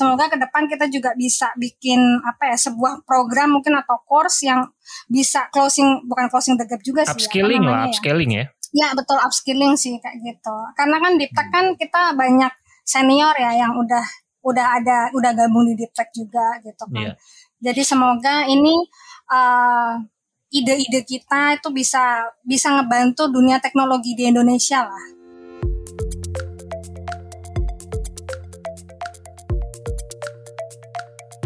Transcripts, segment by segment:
semoga ke depan kita juga bisa bikin apa ya sebuah program mungkin atau course yang bisa closing bukan closing the gap juga sih upskilling ya, lah upskilling ya. Ya betul upskilling sih kayak gitu. Karena kan di Tech kan kita banyak senior ya yang udah udah ada udah gabung di Deep juga gitu kan. Yeah. jadi semoga ini uh, ide-ide kita itu bisa bisa ngebantu dunia teknologi di Indonesia lah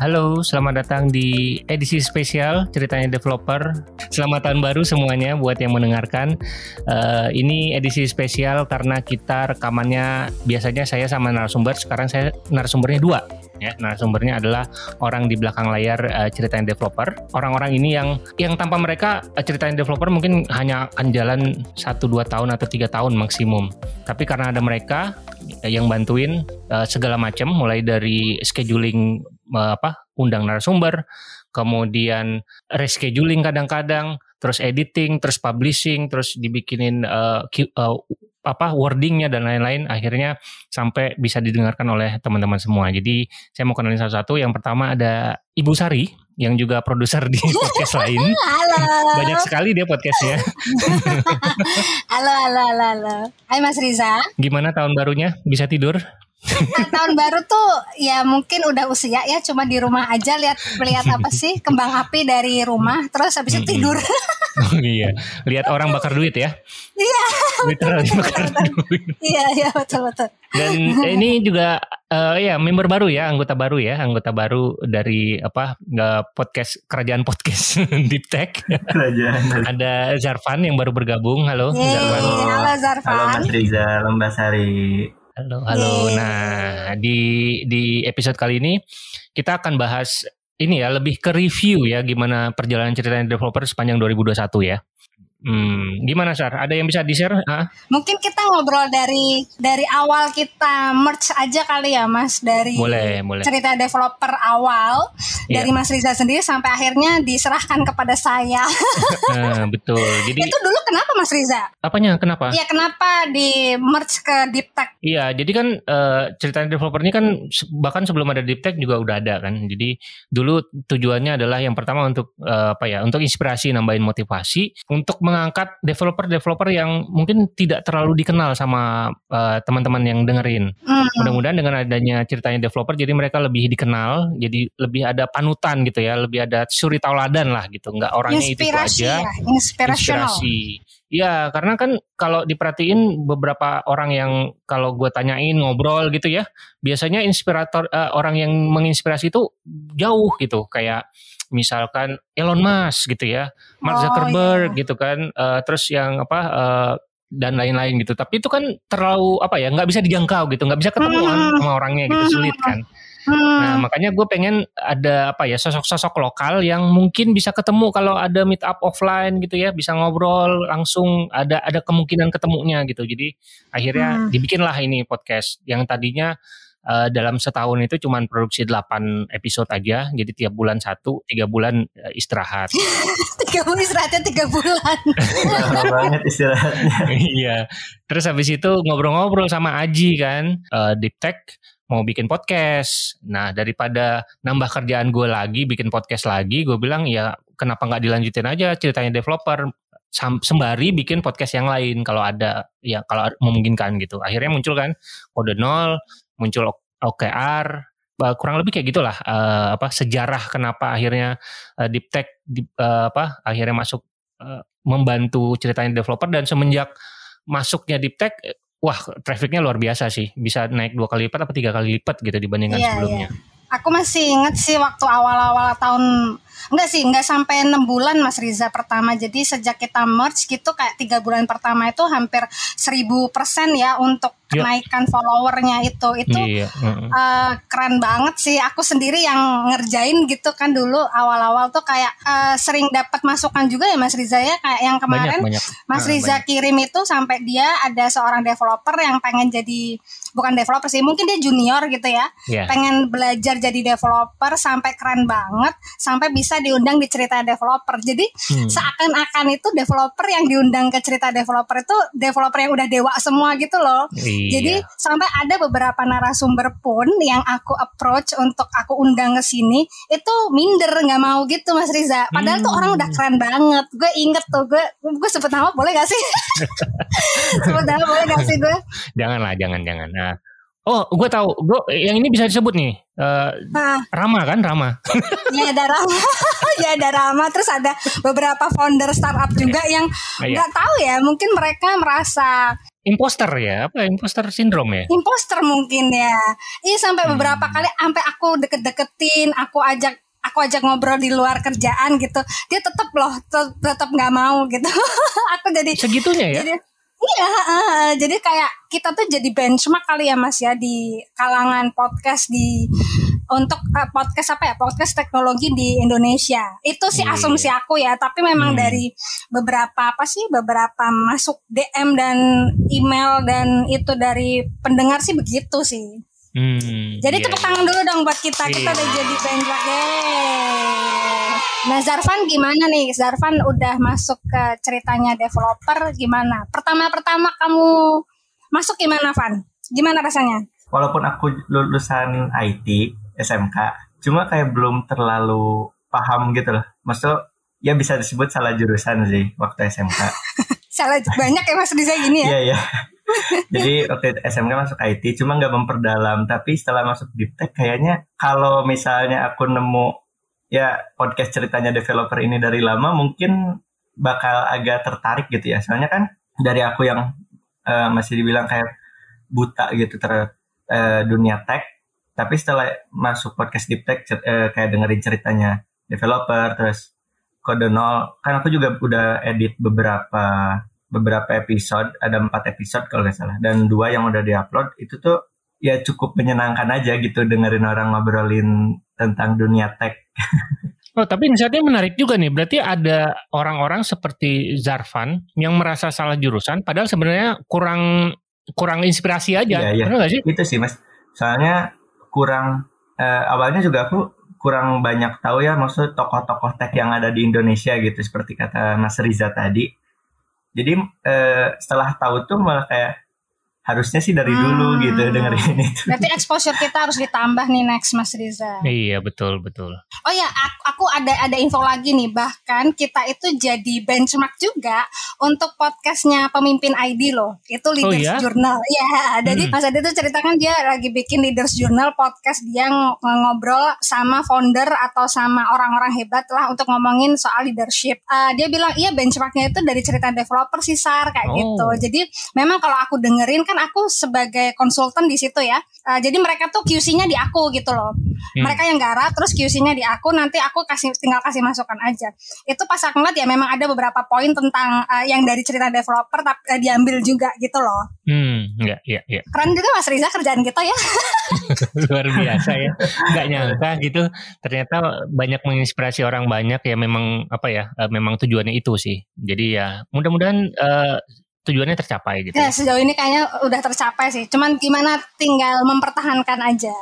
Halo, selamat datang di edisi spesial ceritanya developer. Selamat tahun baru semuanya buat yang mendengarkan. Uh, ini edisi spesial karena kita rekamannya biasanya saya sama narasumber, sekarang saya narasumbernya dua. Ya, narasumbernya adalah orang di belakang layar uh, ceritanya developer. Orang-orang ini yang yang tanpa mereka uh, ceritanya developer mungkin hanya akan jalan 1 2 tahun atau tiga tahun maksimum. Tapi karena ada mereka yang bantuin uh, segala macam mulai dari scheduling apa undang narasumber, kemudian rescheduling kadang-kadang, terus editing, terus publishing, terus dibikinin uh, uh, apa wordingnya dan lain-lain akhirnya sampai bisa didengarkan oleh teman-teman semua. Jadi saya mau kenalin satu-satu. Yang pertama ada Ibu Sari yang juga produser di podcast lain. Halo. Banyak sekali dia podcastnya. halo, halo, halo, halo. Hai Mas Riza. Gimana tahun barunya? Bisa tidur? Nah, tahun baru tuh ya mungkin udah usia ya cuma di rumah aja lihat lihat apa sih kembang api dari rumah terus habis itu tidur. Oh, iya, lihat orang bakar duit ya. Iya. Literally bakar duit. Iya, iya betul betul. Dan ini juga uh, ya member baru ya, anggota baru ya, anggota baru dari apa nggak podcast kerajaan podcast Deep Tech. Kerajaan. Ada Zarfan yang baru bergabung. Halo Yeay, Zarfan. Halo Zarfan. Halo Mas Riza, Lembasari. Halo, halo. Nah, di di episode kali ini kita akan bahas ini ya lebih ke review ya gimana perjalanan cerita developer sepanjang 2021 ya. Hmm, gimana Sar? Ada yang bisa di-share? Ah? Mungkin kita ngobrol dari dari awal kita merge aja kali ya Mas dari boleh, boleh. cerita developer awal yeah. dari Mas Riza sendiri sampai akhirnya diserahkan kepada saya. nah, betul. Jadi Itu dulu kenapa Mas Riza? Apanya? Kenapa? Iya, kenapa di merge ke Deep Tech? Iya, jadi kan uh, cerita developer ini kan bahkan sebelum ada Deep Tech juga udah ada kan. Jadi dulu tujuannya adalah yang pertama untuk uh, apa ya? Untuk inspirasi, nambahin motivasi untuk mengangkat developer-developer yang mungkin tidak terlalu dikenal sama uh, teman-teman yang dengerin. Hmm. Mudah-mudahan dengan adanya ceritanya developer jadi mereka lebih dikenal, jadi lebih ada panutan gitu ya, lebih ada suri tauladan lah gitu. Enggak orangnya itu, itu aja. Ya, inspirasi. Ya, karena kan kalau diperhatiin beberapa orang yang kalau gue tanyain ngobrol gitu ya, biasanya inspirator uh, orang yang menginspirasi itu jauh gitu, kayak misalkan Elon Musk gitu ya, Mark oh, Zuckerberg oh, iya. gitu kan, uh, terus yang apa uh, dan lain-lain gitu. Tapi itu kan terlalu apa ya, nggak bisa dijangkau gitu, nggak bisa ketemu hmm. sama orangnya gitu, sulit kan. Hmm. Nah makanya gue pengen ada apa ya sosok-sosok lokal yang mungkin bisa ketemu kalau ada meet up offline gitu ya bisa ngobrol langsung ada ada kemungkinan ketemunya gitu jadi akhirnya hmm. dibikinlah ini podcast yang tadinya uh, dalam setahun itu cuma produksi 8 episode aja jadi tiap bulan satu tiga bulan uh, istirahat. Tiga bulan istirahatnya tiga bulan. Banget istirahatnya. Iya. Terus habis itu ngobrol-ngobrol sama Aji kan uh, Deep Tech mau bikin podcast. Nah daripada nambah kerjaan gue lagi bikin podcast lagi, gue bilang ya kenapa nggak dilanjutin aja ceritanya developer? Sembari bikin podcast yang lain kalau ada ya kalau memungkinkan gitu. Akhirnya muncul kan kode nol muncul OKR kurang lebih kayak gitulah uh, apa sejarah kenapa akhirnya uh, Deep Tech di, uh, apa akhirnya masuk uh, membantu ceritanya developer dan semenjak masuknya Deep Tech wah trafficnya luar biasa sih bisa naik dua kali lipat atau tiga kali lipat gitu dibandingkan yeah, sebelumnya. Yeah. Aku masih inget sih waktu awal-awal tahun enggak sih enggak sampai enam bulan Mas Riza pertama jadi sejak kita merge gitu kayak tiga bulan pertama itu hampir seribu persen ya untuk Yep. kenaikan followernya itu itu Iya. mm-mm. eh, keren banget sih aku sendiri yang ngerjain gitu kan dulu awal-awal tuh kayak eh, sering dapat masukan juga ya Mas Riza ya kayak yang banyak kemarin banyak. Mas Ah, Riza banyak. kirim itu sampai dia ada seorang developer yang pengen jadi bukan developer sih mungkin dia junior gitu ya Iya. pengen belajar jadi developer sampai keren banget sampai bisa diundang di cerita developer jadi Hmm. seakan-akan itu developer yang diundang ke cerita developer itu developer yang udah dewa semua gitu loh Iya. jadi sampai ada beberapa narasumber pun yang aku approach untuk aku undang ke sini itu minder nggak mau gitu Mas Riza. Padahal tuh Hmm. orang udah keren banget. Gue inget tuh gue gue sebut nama boleh gak sih? sebut nama boleh gak sih gue? janganlah, jangan, jangan. Nah. Oh, gue tahu. Gue yang ini bisa disebut nih. Eh, Nah, Rama kan, Rama. ya ada Rama, ya ada Rama. Terus ada beberapa founder startup juga yang Iya. nggak tahu ya. Mungkin mereka merasa Imposter ya, apa imposter sindrom ya? imposter mungkin ya. Iya sampai Hmm. beberapa kali sampai aku deket-deketin, aku ajak aku ajak ngobrol di luar kerjaan gitu. Dia tetap loh te- tetap nggak mau gitu. aku jadi Segitunya ya? jadi Iya, heeh. jadi kayak kita tuh jadi benchmark kali ya Mas ya di kalangan podcast di untuk eh, podcast apa ya podcast teknologi di Indonesia. Itu sih Iya. asumsi aku ya, tapi memang Hmm. dari beberapa apa sih beberapa masuk DM dan email dan itu dari pendengar sih begitu sih. Hmm, Jadi iya, tepuk iya. tangan dulu dong buat kita. Kita Iya. udah jadi benchmark. Yeay. Nah Zarvan gimana nih? Zarvan udah masuk ke ceritanya developer gimana? Pertama-pertama kamu masuk gimana Van? Gimana rasanya? Walaupun aku lulusan IT SMK, cuma kayak belum terlalu paham gitu loh. Maksudnya ya bisa disebut salah jurusan sih waktu SMK. Salah banyak ya Mas Riza gini ya? Iya iya. Jadi waktu itu SMK masuk IT, cuma nggak memperdalam. Tapi setelah masuk Deep Tech, kayaknya kalau misalnya aku nemu ya podcast ceritanya developer ini dari lama, mungkin bakal agak tertarik gitu ya. Soalnya kan dari aku yang eh, masih dibilang kayak buta gitu terhadap eh, dunia tech, tapi setelah masuk podcast Deep Tech, eh, kayak dengerin ceritanya developer, terus kode nol, kan aku juga udah edit beberapa beberapa episode, ada empat episode kalau nggak salah, dan dua yang udah diupload itu tuh ya cukup menyenangkan aja gitu dengerin orang ngobrolin tentang dunia tech. Oh, tapi insightnya menarik juga nih. Berarti ada orang-orang seperti Zarvan yang merasa salah jurusan, padahal sebenarnya kurang kurang inspirasi aja. Iya, iya. Benar nggak sih? Itu sih mas, soalnya kurang eh, awalnya juga aku kurang banyak tahu ya maksud tokoh-tokoh tech yang ada di Indonesia gitu seperti kata Mas Riza tadi. Jadi eh, setelah tahu tuh malah kayak harusnya sih dari dulu Hmm. gitu dengerin itu. Berarti exposure kita harus ditambah nih next Mas Riza. Iya, betul, betul. Oh ya, aku, aku ada ada info lagi nih. Bahkan kita itu jadi benchmark juga untuk podcastnya pemimpin ID loh. Itu Leaders ya? Journal. Iya, jadi Hmm. Mas Adi tuh ceritakan dia lagi bikin Leaders Journal podcast dia ng- ngobrol sama founder atau sama orang-orang hebat lah untuk ngomongin soal leadership. Eh, dia bilang iya benchmarknya itu dari cerita developer sih Sar kayak Oh. gitu. Jadi memang kalau aku dengerin kan aku sebagai konsultan di situ ya. Eh, jadi mereka tuh QC-nya di aku gitu loh. Hmm. Mereka yang garap terus QC-nya di aku nanti aku kasih tinggal kasih masukan aja. Itu pas aku ngeliat ya memang ada beberapa poin tentang eh, yang dari cerita developer tapi eh, diambil juga gitu loh. Hmm, iya, iya, iya. Keren juga Mas Riza kerjaan kita ya. Luar biasa ya. Nggak nyangka gitu. Ternyata banyak menginspirasi orang banyak ya memang apa ya, eh, memang tujuannya itu sih. Jadi ya mudah-mudahan eh, tujuannya tercapai gitu. Ya sejauh ini kayaknya udah tercapai sih. Cuman gimana tinggal mempertahankan aja.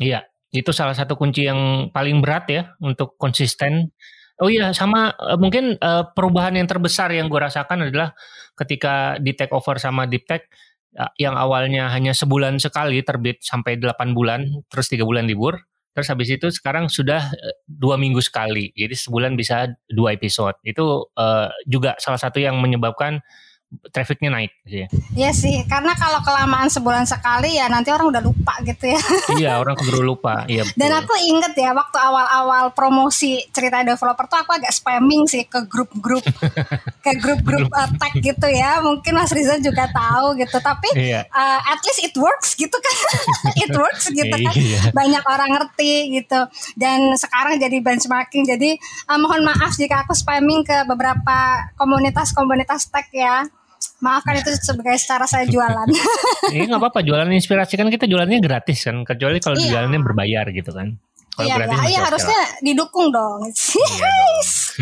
Iya, itu salah satu kunci yang paling berat ya untuk konsisten. Oh iya, sama eh, mungkin eh, perubahan yang terbesar yang gue rasakan adalah ketika di take over sama Deep Tech eh, yang awalnya hanya sebulan sekali terbit sampai 8 bulan, terus tiga bulan libur. Terus habis itu sekarang sudah eh, dua minggu sekali, jadi sebulan bisa dua episode. Itu juga salah satu yang menyebabkan trafficnya naik. Gitu ya. Iya sih, karena kalau kelamaan sebulan sekali ya nanti orang udah lupa gitu ya. iya, orang keburu lupa. Iya, betul. Dan aku inget ya waktu awal-awal promosi cerita developer tuh aku agak spamming sih ke grup-grup ke grup-grup uh, tech gitu ya. Mungkin Mas Riza juga tahu gitu. Tapi iya. uh, at least it works gitu kan. it works gitu kan. Iya. Banyak orang ngerti gitu. Dan sekarang jadi benchmarking. Jadi uh, mohon maaf jika aku spamming ke beberapa komunitas-komunitas tech ya. Maafkan itu sebagai cara saya jualan. Iya nggak apa-apa jualan inspirasi kan kita jualannya gratis kan kecuali kalau iya. jualannya berbayar gitu kan. Kalau iya, gratis iya harusnya didukung dong. Iya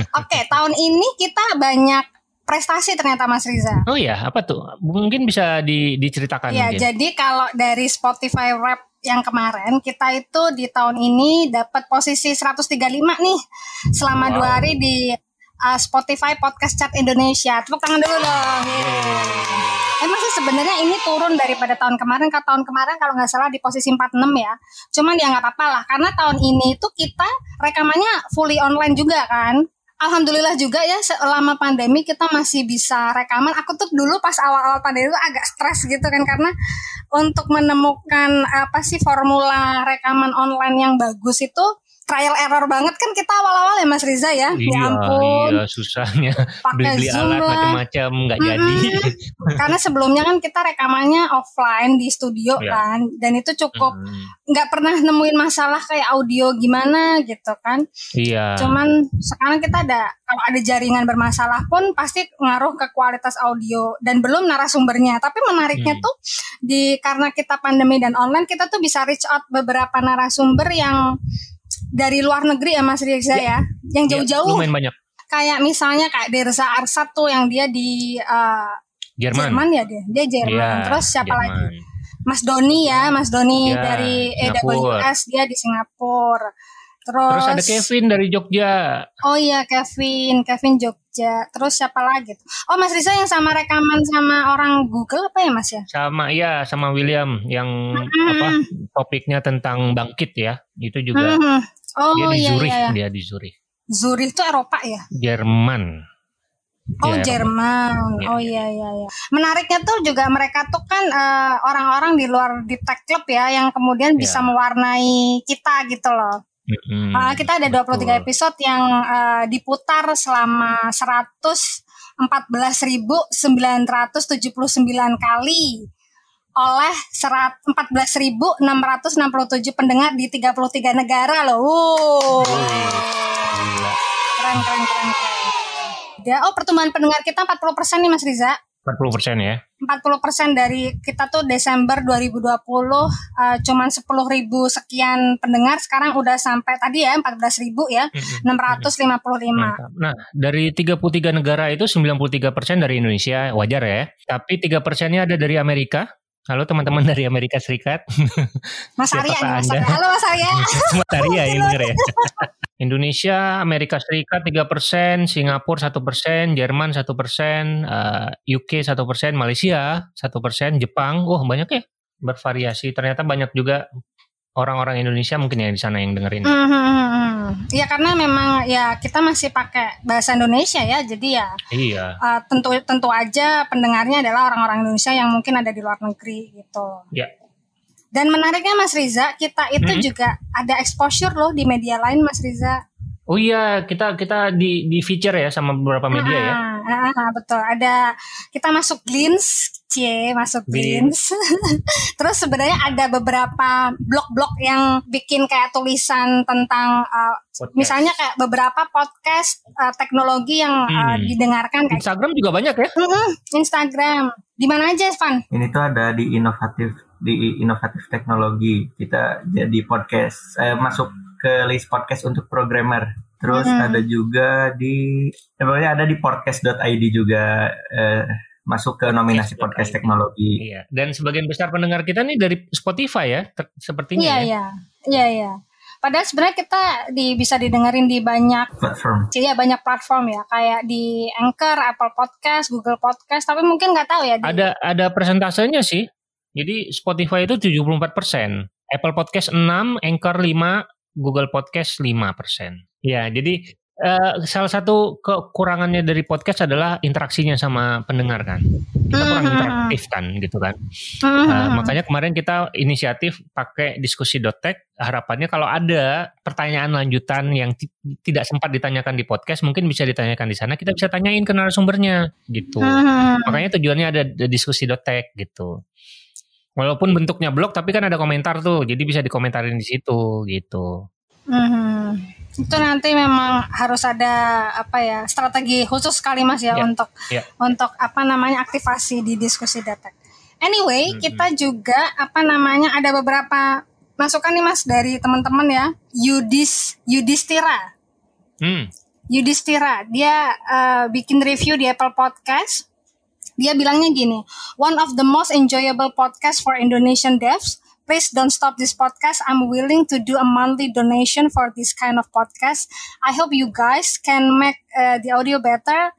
Oke tahun ini kita banyak prestasi ternyata Mas Riza. Oh iya apa tuh? Mungkin bisa di, diceritakan. Iya jadi kalau dari Spotify Rap yang kemarin kita itu di tahun ini dapat posisi 135 nih selama wow. dua hari di uh, Spotify Podcast Chat Indonesia. Tepuk tangan dulu dong. Yeah. Emang sih sebenarnya ini turun daripada tahun kemarin. Ke tahun kemarin kalau nggak salah di posisi 46 ya. Cuman ya nggak apa-apa lah. Karena tahun ini tuh kita rekamannya fully online juga kan. Alhamdulillah juga ya selama pandemi kita masih bisa rekaman. Aku tuh dulu pas awal-awal pandemi itu agak stres gitu kan karena untuk menemukan apa sih formula rekaman online yang bagus itu trial error banget kan kita awal-awal ya Mas Riza ya. ya iya, ya ampun. Iya, susahnya. Beli-beli alat macam-macam nggak mm -hmm. jadi. Karena sebelumnya kan kita rekamannya offline di studio ya. kan dan itu cukup nggak mm. pernah nemuin masalah kayak audio gimana gitu kan. Iya. Cuman sekarang kita ada kalau ada jaringan bermasalah pun pasti ngaruh ke kualitas audio dan belum narasumbernya. Tapi menariknya hmm. tuh di karena kita pandemi dan online kita tuh bisa reach out beberapa narasumber yang dari luar negeri ya Mas Riza ya, ya. yang ya, jauh-jauh. lumayan banyak. Kayak misalnya kayak Derza Arsat tuh yang dia di uh, Jerman. Jerman ya dia. Dia Jerman. Ya, Terus siapa Jerman. lagi? Mas Doni ya, Mas Doni ya, dari AWS dia di Singapura. Terus, Terus ada Kevin dari Jogja. Oh iya Kevin, Kevin Jogja. Terus siapa lagi? Oh Mas Risa yang sama rekaman sama orang Google apa ya Mas ya? Sama iya sama William yang hmm. apa topiknya tentang bangkit ya. Itu juga. Hmm. Oh dia di iya, Zurich, iya, iya. dia di Zurich. Zurich itu Eropa ya? Jerman. Oh ya, Jerman, ya. oh iya iya iya. Menariknya tuh juga mereka tuh kan eh, orang-orang di luar di tech club ya, yang kemudian ya. bisa mewarnai kita gitu loh. Mm-hmm. Uh, kita ada 23 Betul. episode yang uh, diputar selama 114.979 kali oleh 14.667 pendengar di 33 negara loh. Wow. Keren, keren, keren, keren. Ya, oh pertumbuhan pendengar kita 40% nih Mas Riza. 40 persen ya? 40 persen dari kita tuh Desember 2020 uh, cuman 10 ribu sekian pendengar sekarang udah sampai tadi ya 14 ribu ya mm -hmm. 655. Mantap. Nah dari 33 negara itu 93 persen dari Indonesia wajar ya, tapi 3 persennya ada dari Amerika. Halo teman-teman dari Amerika Serikat. Mas Arya, Mas Arya. Halo Mas Arya. Mas Arya ya bener ya. Indonesia, Amerika Serikat 3%, Singapura 1%, Jerman 1%, uh, UK 1%, Malaysia 1%, Jepang, wah oh, banyak ya bervariasi. Ternyata banyak juga orang-orang Indonesia mungkin yang di sana yang dengerin. Mm -hmm. Ya karena memang ya kita masih pakai bahasa Indonesia ya, jadi ya. Iya. Uh, tentu tentu aja pendengarnya adalah orang-orang Indonesia yang mungkin ada di luar negeri gitu. Ya. Dan menariknya Mas Riza, kita itu hmm. juga ada exposure loh di media lain Mas Riza. Oh iya, kita kita di di feature ya sama beberapa media ya. ah, ya. Ah, betul. Ada kita masuk Glints, cie masuk Glints. Terus sebenarnya ada beberapa blog-blog yang bikin kayak tulisan tentang uh, misalnya kayak beberapa podcast uh, teknologi yang uh, hmm. uh, didengarkan. Kayak Instagram juga banyak ya? Instagram. Di mana aja, Van? Ini tuh ada di inovatif di inovatif teknologi. Kita jadi podcast. Saya masuk ke list podcast untuk programmer. Terus hmm. ada juga di, ya ada di podcast.id juga eh, masuk ke nominasi podcast, podcast teknologi. Iya. Dan sebagian besar pendengar kita nih dari Spotify ya, sepertinya. Iya, ya. iya, iya, iya. Padahal sebenarnya kita di, bisa didengerin di banyak platform. Iya banyak platform ya, kayak di Anchor, Apple Podcast, Google Podcast. Tapi mungkin nggak tahu ya. Di... Ada ada persentasenya sih. Jadi Spotify itu 74 persen, Apple Podcast 6, Anchor 5, Google Podcast 5%. Ya, jadi uh, salah satu kekurangannya dari podcast adalah interaksinya sama pendengar kan. Kita kurang mm-hmm. interaktif kan gitu kan. Uh, makanya kemarin kita inisiatif pakai diskusi dotek. Harapannya kalau ada pertanyaan lanjutan yang tidak sempat ditanyakan di podcast, mungkin bisa ditanyakan di sana. Kita bisa tanyain ke narasumbernya gitu. Makanya tujuannya ada diskusi dotek gitu. Walaupun bentuknya blog, tapi kan ada komentar tuh, jadi bisa dikomentarin di situ gitu. Hmm, itu nanti memang harus ada apa ya strategi khusus sekali mas ya yeah. untuk yeah. untuk apa namanya aktivasi di diskusi data. Anyway, hmm. kita juga apa namanya ada beberapa masukan nih mas dari teman-teman ya. Yudis Yudistira. Hmm. Yudistira dia uh, bikin review di Apple Podcast. Dia bilangnya gini, one of the most enjoyable podcast for Indonesian devs please don't stop this podcast. I'm willing to do a monthly donation for this kind of podcast. I hope you guys can make uh, the audio better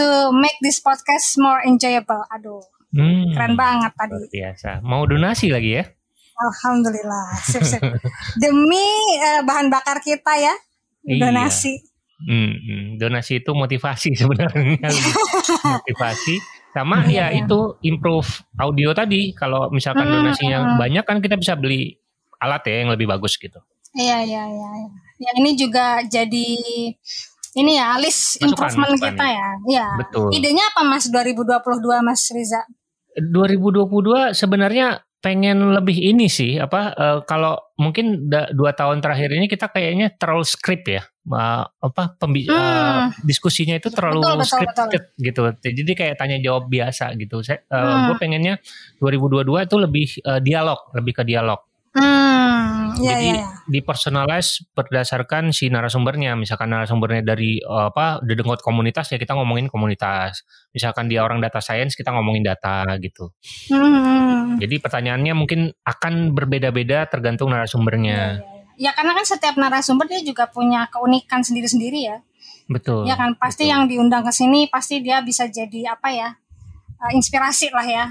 to make this podcast more enjoyable. Aduh, hmm, keren banget tadi. Biasa. Mau donasi lagi ya? Alhamdulillah, sip sip. Demi uh, bahan bakar kita ya, iya. donasi. Iya. Hmm, hmm, donasi itu motivasi sebenarnya, motivasi sama ya, ya itu improve audio tadi. Kalau misalkan hmm, donasinya hmm. banyak kan kita bisa beli alat ya yang lebih bagus gitu. Iya iya iya. Ya ini juga jadi ini ya list masukan, improvement masukan, kita ya. Iya. Betul. Idenya apa Mas 2022 Mas Riza? 2022 sebenarnya pengen lebih ini sih apa uh, kalau mungkin da, dua tahun terakhir ini kita kayaknya terlalu skrip ya uh, apa pembi hmm. uh, diskusinya itu terlalu betul, scripted betul. gitu jadi kayak tanya jawab biasa gitu saya uh, hmm. gue pengennya 2022 itu lebih uh, dialog lebih ke dialog Hmm, ya, Jadi ya, ya. dipersonalize berdasarkan si narasumbernya. Misalkan narasumbernya dari uh, apa dedengot komunitas ya kita ngomongin komunitas. Misalkan dia orang data science kita ngomongin data gitu. Hmm. Jadi pertanyaannya mungkin akan berbeda-beda tergantung narasumbernya. Ya, ya, ya. ya karena kan setiap narasumber dia juga punya keunikan sendiri-sendiri ya. Betul. Ya kan pasti betul. yang diundang ke sini pasti dia bisa jadi apa ya? Uh, inspirasi lah ya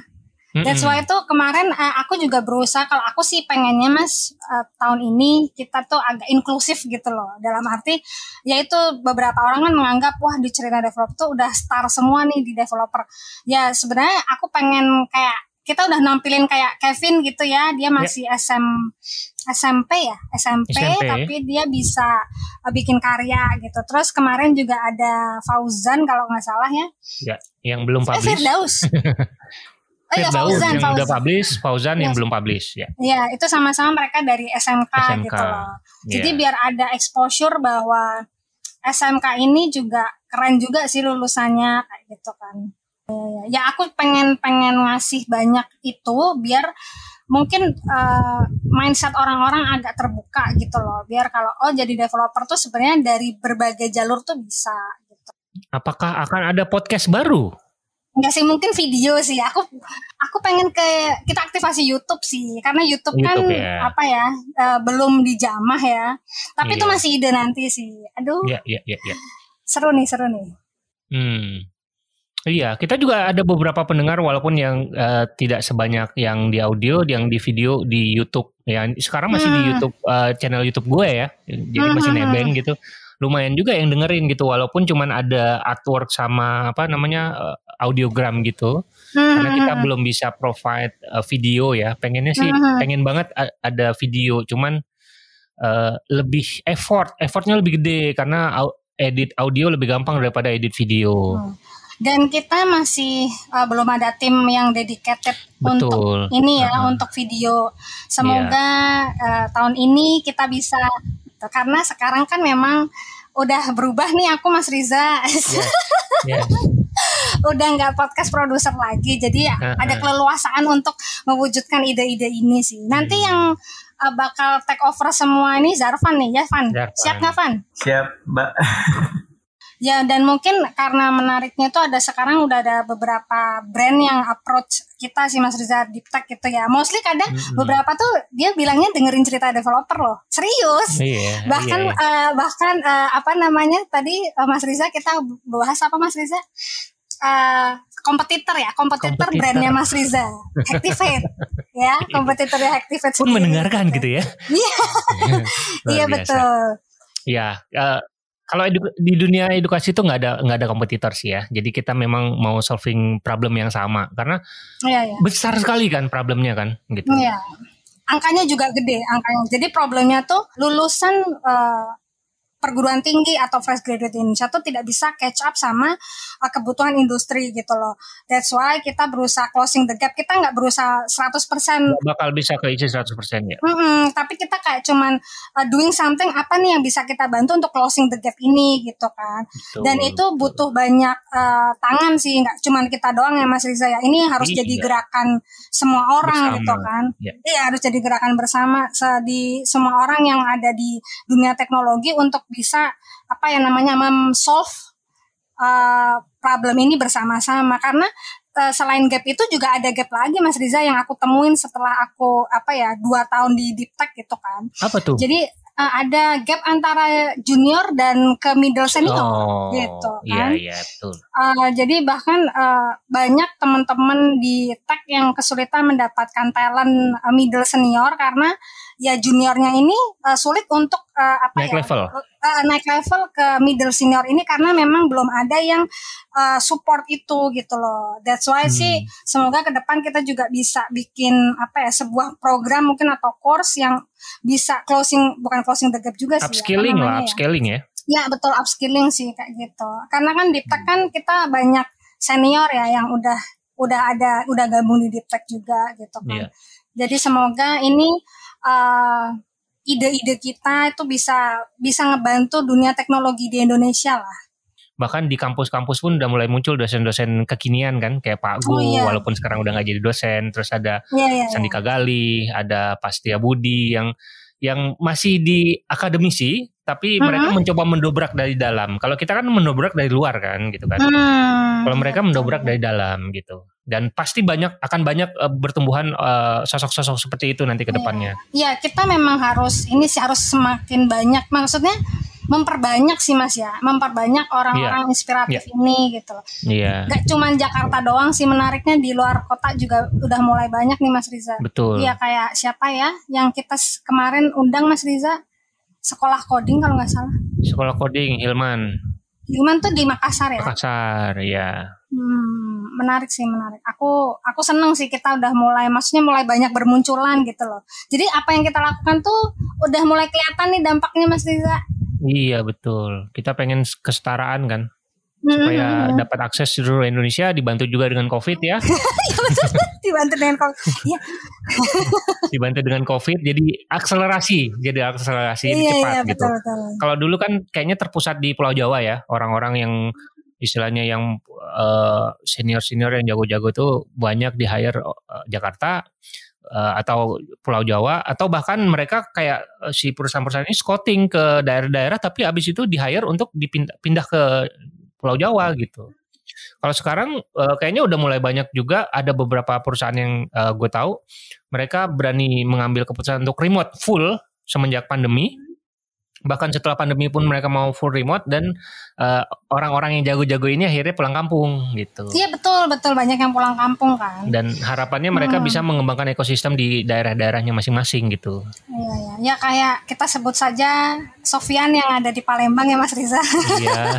That's why itu kemarin uh, aku juga berusaha. Kalau aku sih pengennya mas uh, tahun ini kita tuh agak inklusif gitu loh. Dalam arti yaitu beberapa orang kan menganggap wah di cerita developer tuh udah star semua nih di developer. Ya sebenarnya aku pengen kayak kita udah nampilin kayak Kevin gitu ya. Dia ya. masih yeah. SM SMP ya? SMP, SMP tapi dia bisa uh, bikin karya gitu. Terus kemarin juga ada Fauzan kalau nggak salah ya. Ya yang belum publish. Eh, Firdaus Oh, iya, Fauzan, yang Fauzan. udah publish, Fauzan yang belum publish ya. Iya, itu sama-sama mereka dari SMK, SMK. gitu loh. Jadi yeah. biar ada exposure bahwa SMK ini juga keren juga sih lulusannya kayak gitu kan. Ya, ya aku pengen pengen ngasih banyak itu biar mungkin uh, mindset orang-orang agak terbuka gitu loh. Biar kalau oh jadi developer tuh sebenarnya dari berbagai jalur tuh bisa gitu. Apakah akan ada podcast baru? Enggak sih mungkin video sih. Aku aku pengen ke kita aktivasi YouTube sih karena YouTube, kan YouTube kan ya. apa ya uh, belum dijamah ya. Tapi yeah. itu iya. masih ide nanti sih. Aduh. Iya iya iya. Ya. Seru nih seru nih. Hmm. Iya, kita juga ada beberapa pendengar walaupun yang uh, tidak sebanyak yang di audio, yang di video di YouTube. Ya, sekarang masih hmm. di YouTube uh, channel YouTube gue ya. Jadi hmm. masih hmm, hmm. nebeng gitu lumayan juga yang dengerin gitu walaupun cuman ada artwork sama apa namanya uh, audiogram gitu hmm. karena kita hmm. belum bisa provide uh, video ya pengennya sih hmm. pengen banget ada video cuman uh, lebih effort effortnya lebih gede karena edit audio lebih gampang daripada edit video hmm. dan kita masih uh, belum ada tim yang dedicated Betul. untuk ini ya uh-huh. untuk video semoga yeah. uh, tahun ini kita bisa karena sekarang kan memang udah berubah nih aku Mas Riza. Yeah. Yeah. Udah nggak podcast produser lagi, jadi uh. ada keleluasaan untuk mewujudkan ide-ide ini sih. Nanti hmm. yang uh, bakal take over semua ini Zarvan nih ya Van. Zarvan. Siap nggak Van? Siap Mbak. Ya dan mungkin karena menariknya itu ada sekarang udah ada beberapa brand yang approach kita sih Mas Riza Deep Tech gitu ya. Mostly kadang mm-hmm. beberapa tuh dia bilangnya dengerin cerita developer loh. Serius. Yeah, bahkan yeah. Uh, bahkan uh, apa namanya tadi uh, Mas Riza kita bahas apa Mas Riza? Uh, kompetitor ya, kompetitor brandnya Mas Riza, Activate, ya, kompetitornya Activate. Pun mendengarkan gitu ya? Iya, iya betul. Ya, uh, Kalau di dunia edukasi itu nggak ada nggak ada kompetitor sih ya. Jadi kita memang mau solving problem yang sama karena ya, ya. besar sekali kan problemnya kan gitu. Iya. Angkanya juga gede angkanya. Jadi problemnya tuh lulusan uh, perguruan tinggi atau fresh graduate Indonesia tuh tidak bisa catch up sama uh, kebutuhan industri gitu loh. That's why kita berusaha closing the gap. Kita nggak berusaha 100%. Gak bakal bisa keisi 100% ya. Mm -hmm, tapi kita kayak cuman uh, doing something apa nih yang bisa kita bantu untuk closing the gap ini gitu kan. Betul, Dan itu butuh banyak uh, tangan sih, nggak cuman kita doang ya Mas Riza ya. Ini harus iya. jadi gerakan semua orang bersama. gitu kan. Iya ya, harus jadi gerakan bersama di semua orang yang ada di dunia teknologi untuk bisa apa yang namanya mem-solve uh, problem ini bersama-sama karena uh, selain gap itu juga ada gap lagi Mas Riza yang aku temuin setelah aku apa ya dua tahun di deep tech gitu kan. Apa tuh? Jadi uh, ada gap antara junior dan ke middle senior oh, gitu kan. Iya iya betul. Uh, jadi bahkan uh, banyak teman-teman di tech yang kesulitan mendapatkan talent uh, middle senior karena ya juniornya ini uh, sulit untuk uh, apa naik ya level. Uh, naik level ke middle senior ini karena memang belum ada yang uh, support itu gitu loh. That's why hmm. sih semoga ke depan kita juga bisa bikin apa ya sebuah program mungkin atau course yang bisa closing bukan closing the gap juga sih. Upskilling ya, lah, upskilling ya. Ya betul upskilling sih kayak gitu. Karena kan di Tech kan kita banyak senior ya yang udah udah ada udah gabung di Deep Tech juga gitu kan. Yeah. Jadi semoga ini uh, ide-ide kita itu bisa bisa ngebantu dunia teknologi di Indonesia lah. Bahkan di kampus-kampus pun udah mulai muncul dosen-dosen kekinian kan, kayak Pak Gu, oh, iya. walaupun sekarang udah nggak jadi dosen. Terus ada iya, iya, Sandika iya. Gali, ada Pastia Budi yang yang masih di akademisi, tapi uh -huh. mereka mencoba mendobrak dari dalam. Kalau kita kan mendobrak dari luar kan, gitu kan. Hmm. Kalau mereka mendobrak dari dalam gitu dan pasti banyak akan banyak uh, bertumbuhan eh, sosok-sosok uh, seperti itu nanti ke iya. depannya. Iya, kita memang harus ini sih harus semakin banyak maksudnya memperbanyak sih Mas ya, memperbanyak orang-orang yeah. inspiratif yeah. ini gitu loh. Iya. Yeah. Gak cuma Jakarta doang sih menariknya di luar kota juga udah mulai banyak nih Mas Riza. Betul. Iya kayak siapa ya yang kita kemarin undang Mas Riza sekolah coding kalau nggak salah. Sekolah coding Hilman. Hilman tuh di Makassar ya? Makassar, ya. Hmm, menarik sih, menarik. Aku aku seneng sih kita udah mulai, maksudnya mulai banyak bermunculan gitu loh. Jadi apa yang kita lakukan tuh udah mulai kelihatan nih dampaknya Mas Riza. Iya betul. Kita pengen kesetaraan kan supaya hmm. dapat akses seluruh Indonesia dibantu juga dengan COVID ya. Iya, dibantu dengan COVID. Ya. dibantu dengan COVID jadi akselerasi, jadi akselerasi iya, cepat iya, gitu. Kalau dulu kan kayaknya terpusat di Pulau Jawa ya, orang-orang yang istilahnya yang uh, senior-senior yang jago-jago tuh banyak di hire uh, Jakarta uh, atau Pulau Jawa atau bahkan mereka kayak si perusahaan-perusahaan ini scouting ke daerah-daerah tapi habis itu di hire untuk dipindah pindah ke Pulau Jawa gitu. Kalau sekarang uh, kayaknya udah mulai banyak juga ada beberapa perusahaan yang uh, gue tahu mereka berani mengambil keputusan untuk remote full semenjak pandemi bahkan setelah pandemi pun mereka mau full remote dan eh, orang-orang yang jago-jago ini akhirnya pulang kampung gitu. Iya betul betul banyak yang pulang kampung kan. Dan harapannya mereka hmm. bisa mengembangkan ekosistem di daerah-daerahnya masing-masing gitu. Iya ya. ya kayak kita sebut saja Sofian yang ada di Palembang ya Mas Riza. Iya.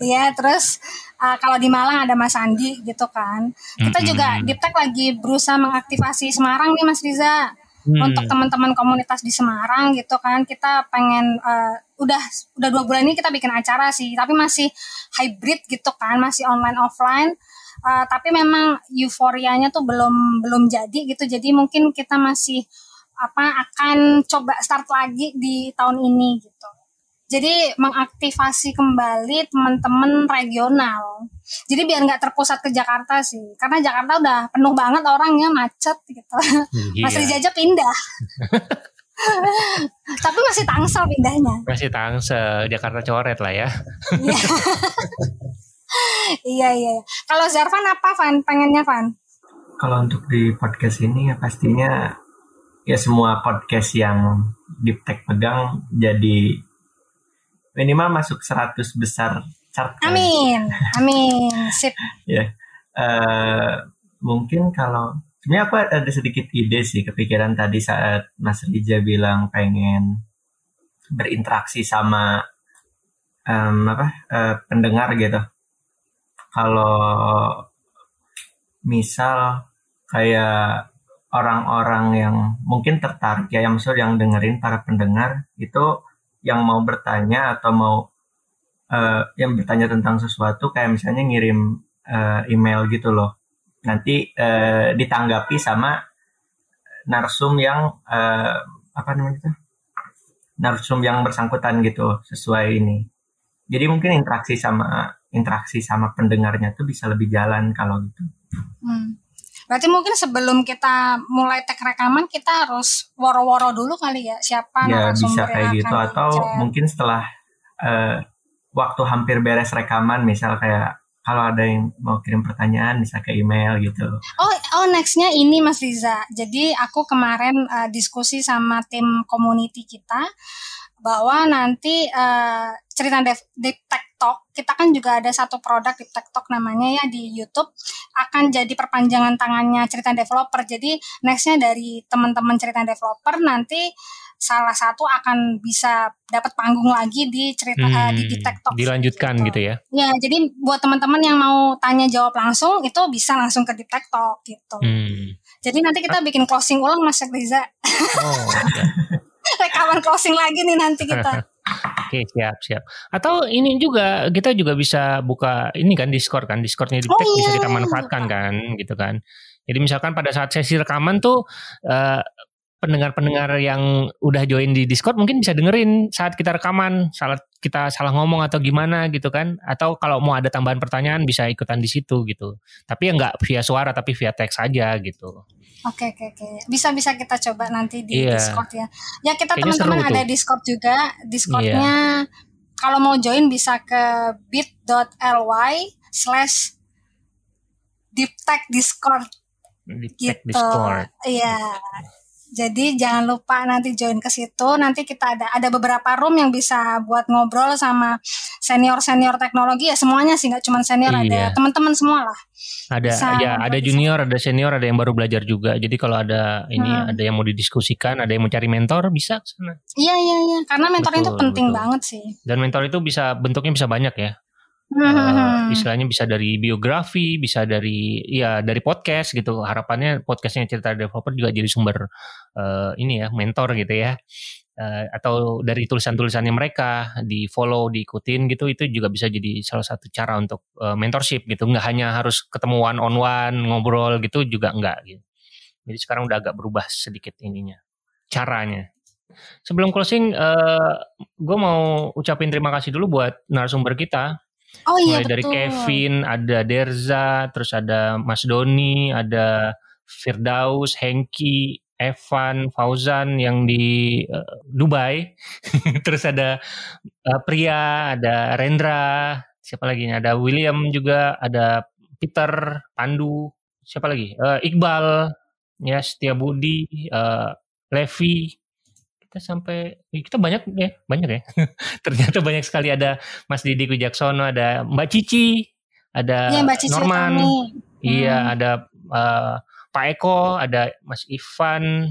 Iya terus uh, kalau di Malang ada Mas Andi gitu kan. Kita mm -hmm. juga Diptek lagi berusaha mengaktifasi Semarang nih Mas Riza hmm. untuk teman-teman komunitas di Semarang gitu kan kita pengen uh, udah udah dua bulan ini kita bikin acara sih tapi masih hybrid gitu kan masih online offline uh, tapi memang euforianya tuh belum belum jadi gitu jadi mungkin kita masih apa akan coba start lagi di tahun ini gitu jadi mengaktifasi kembali teman-teman regional. Jadi biar nggak terpusat ke Jakarta sih, karena Jakarta udah penuh banget orangnya macet gitu. Iya. Masih jajah pindah. Tapi masih tangsel pindahnya. Masih tangsel, Jakarta coret lah ya. iya iya. Kalau Zarvan apa Van? Pengennya Van? Kalau untuk di podcast ini ya pastinya ya semua podcast yang Deep Tech pegang jadi minimal masuk 100 besar chart. Amin, amin, sip. ya, uh, mungkin kalau sebenarnya aku ada sedikit ide sih kepikiran tadi saat Mas Rija bilang pengen berinteraksi sama um, apa uh, pendengar gitu. Kalau misal kayak orang-orang yang mungkin tertarik ya yang maksud yang dengerin para pendengar itu yang mau bertanya atau mau uh, yang bertanya tentang sesuatu kayak misalnya ngirim uh, email gitu loh. Nanti uh, ditanggapi sama narsum yang uh, apa namanya itu? Narsum yang bersangkutan gitu sesuai ini. Jadi mungkin interaksi sama interaksi sama pendengarnya tuh bisa lebih jalan kalau gitu. Hmm. Berarti mungkin sebelum kita mulai tek rekaman kita harus woro-woro dulu kali ya siapa ya, bisa kayak gitu. Atau mungkin setelah uh, waktu hampir beres rekaman misal kayak kalau ada yang mau kirim pertanyaan bisa ke email gitu. Oh, oh nextnya ini Mas Riza. Jadi aku kemarin uh, diskusi sama tim community kita bahwa nanti uh, cerita Dev, Tech Talk kita kan juga ada satu produk Tech Talk namanya ya di YouTube akan jadi perpanjangan tangannya cerita developer jadi nextnya dari teman-teman cerita developer nanti salah satu akan bisa dapat panggung lagi di cerita hmm, uh, di Tech Talk dilanjutkan gitu. gitu ya ya jadi buat teman-teman yang mau tanya jawab langsung itu bisa langsung ke Talk gitu hmm. jadi nanti kita bikin closing ulang Mas Riza oh, rekaman closing lagi nih nanti kita. Oke siap siap. Atau ini juga kita juga bisa buka ini kan Discord kan Discordnya di oh, iya, bisa kita manfaatkan kan gitu kan. Jadi misalkan pada saat sesi rekaman tuh uh, pendengar-pendengar yang udah join di Discord mungkin bisa dengerin saat kita rekaman, saat kita salah ngomong atau gimana gitu kan. Atau kalau mau ada tambahan pertanyaan bisa ikutan di situ gitu. Tapi ya nggak via suara tapi via teks aja gitu. Oke oke oke. Bisa bisa kita coba nanti di yeah. Discord ya. Ya kita teman-teman ada Discord juga. Discordnya yeah. kalau mau join bisa ke bit.ly slash deep tech discord deep tech gitu. discord iya jadi jangan lupa nanti join ke situ. Nanti kita ada ada beberapa room yang bisa buat ngobrol sama senior senior teknologi ya semuanya sih nggak cuma senior iya. ada teman-teman semua lah. Ada bisa ya ada junior, ada senior, ada yang baru belajar juga. Jadi kalau ada ini hmm. ada yang mau didiskusikan, ada yang mau cari mentor bisa ke sana. Iya iya iya karena mentor betul, itu penting betul. banget sih. Dan mentor itu bisa bentuknya bisa banyak ya. Uh, istilahnya bisa dari biografi, bisa dari ya dari podcast gitu. Harapannya podcastnya cerita developer juga jadi sumber uh, ini ya mentor gitu ya. Uh, atau dari tulisan-tulisannya mereka di follow, diikutin gitu itu juga bisa jadi salah satu cara untuk uh, mentorship gitu. Nggak hanya harus ketemu one on one ngobrol gitu juga enggak gitu. Jadi sekarang udah agak berubah sedikit ininya caranya. Sebelum closing, uh, gue mau ucapin terima kasih dulu buat narasumber kita Oh iya Mulai betul. dari Kevin, ada Derza, terus ada Mas Doni, ada Firdaus, Hengki, Evan, Fauzan yang di uh, Dubai. terus ada uh, Pria, ada Rendra, siapa lagi? Ada William juga, ada Peter, Pandu, siapa lagi? Uh, Iqbal, ya Setia Budi, uh, Levi, kita sampai kita banyak ya banyak ya. Ternyata banyak sekali. Ada Mas Didi Kujaksono ada Mbak Cici ada ya, Mbak Cici Norman. Iya hmm. ada uh, Pak Eko ada Mas Ivan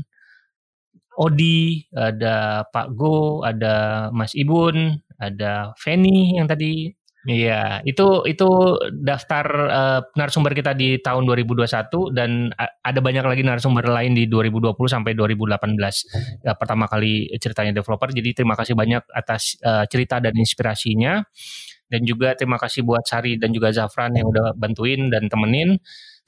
Odi ada Pak Go ada Mas Ibun ada Feni yang tadi Iya, itu itu daftar uh, narasumber kita di tahun 2021 dan ada banyak lagi narasumber lain di 2020 sampai 2018. Ya, pertama kali ceritanya developer. Jadi terima kasih banyak atas uh, cerita dan inspirasinya. Dan juga terima kasih buat Sari dan juga Zafran yang udah bantuin dan temenin.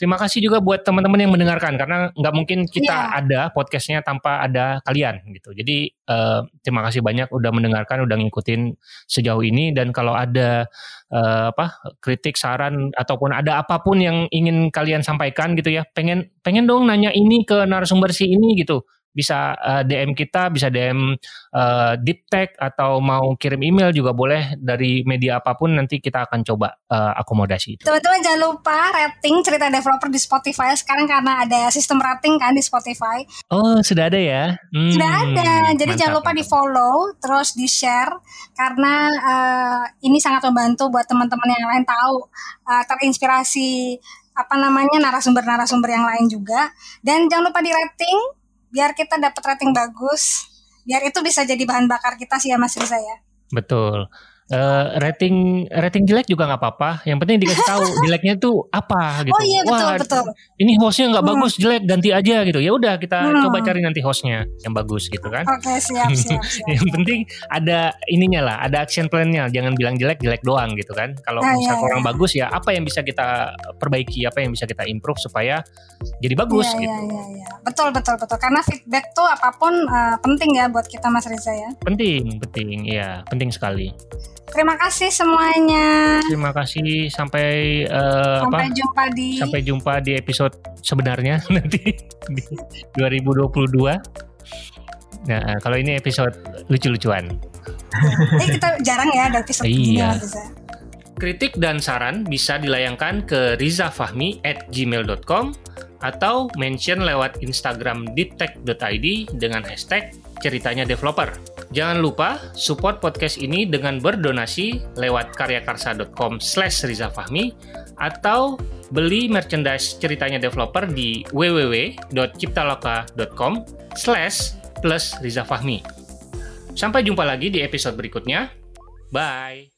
Terima kasih juga buat teman-teman yang mendengarkan karena nggak mungkin kita yeah. ada podcastnya tanpa ada kalian gitu. Jadi uh, terima kasih banyak udah mendengarkan, udah ngikutin sejauh ini dan kalau ada uh, apa kritik, saran ataupun ada apa pun yang ingin kalian sampaikan gitu ya, pengen pengen dong nanya ini ke narasumber si ini gitu bisa uh, eh, DM kita, bisa DM uh, deep tech atau mau kirim email juga boleh dari media apa pun nanti kita akan coba uh, akomodasi Teman-teman jangan lupa rating cerita developer di Spotify sekarang karena ada sistem rating kan di Spotify. Oh, sudah ada ya? Hmm, sudah ada. Jadi mantap, jangan lupa di-follow, terus di-share karena uh, ini sangat membantu buat teman-teman yang lain tahu uh, terinspirasi apa namanya narasumber-narasumber yang lain juga dan jangan lupa di rating biar kita dapat rating bagus. Biar itu bisa jadi bahan bakar kita sih ya Mas Riza ya. Betul Uh, rating rating jelek juga nggak apa-apa. Yang penting dikasih tahu jeleknya tuh apa gitu. Oh iya betul Wah, betul. Ini hostnya nggak hmm. bagus jelek ganti aja gitu. Ya udah kita hmm. coba cari nanti hostnya yang bagus gitu kan. Oke okay, siap siap. siap. yang penting ada ininya lah, ada action plan-nya. Jangan bilang jelek jelek doang gitu kan. Kalau nah, misal iya, orang iya. bagus ya apa yang bisa kita perbaiki, apa yang bisa kita improve supaya jadi bagus iya, gitu. Iya iya iya. Betul betul betul. Karena feedback tuh apa pun uh, penting ya buat kita Mas Riza ya. Penting penting ya penting sekali. Terima kasih semuanya. Terima kasih sampai uh, sampai apa? jumpa di sampai jumpa di episode sebenarnya nanti di 2022. Nah, kalau ini episode lucu-lucuan. eh kita jarang ya ada episode iya. Kritik dan saran bisa dilayangkan ke rizafahmi at gmail.com atau mention lewat Instagram deeptech.id dengan hashtag ceritanya developer. Jangan lupa support podcast ini dengan berdonasi lewat karyakarsa.com slash rizafahmi atau beli merchandise ceritanya developer di www.ciptaloka.com slash plus rizafahmi. Sampai jumpa lagi di episode berikutnya. Bye!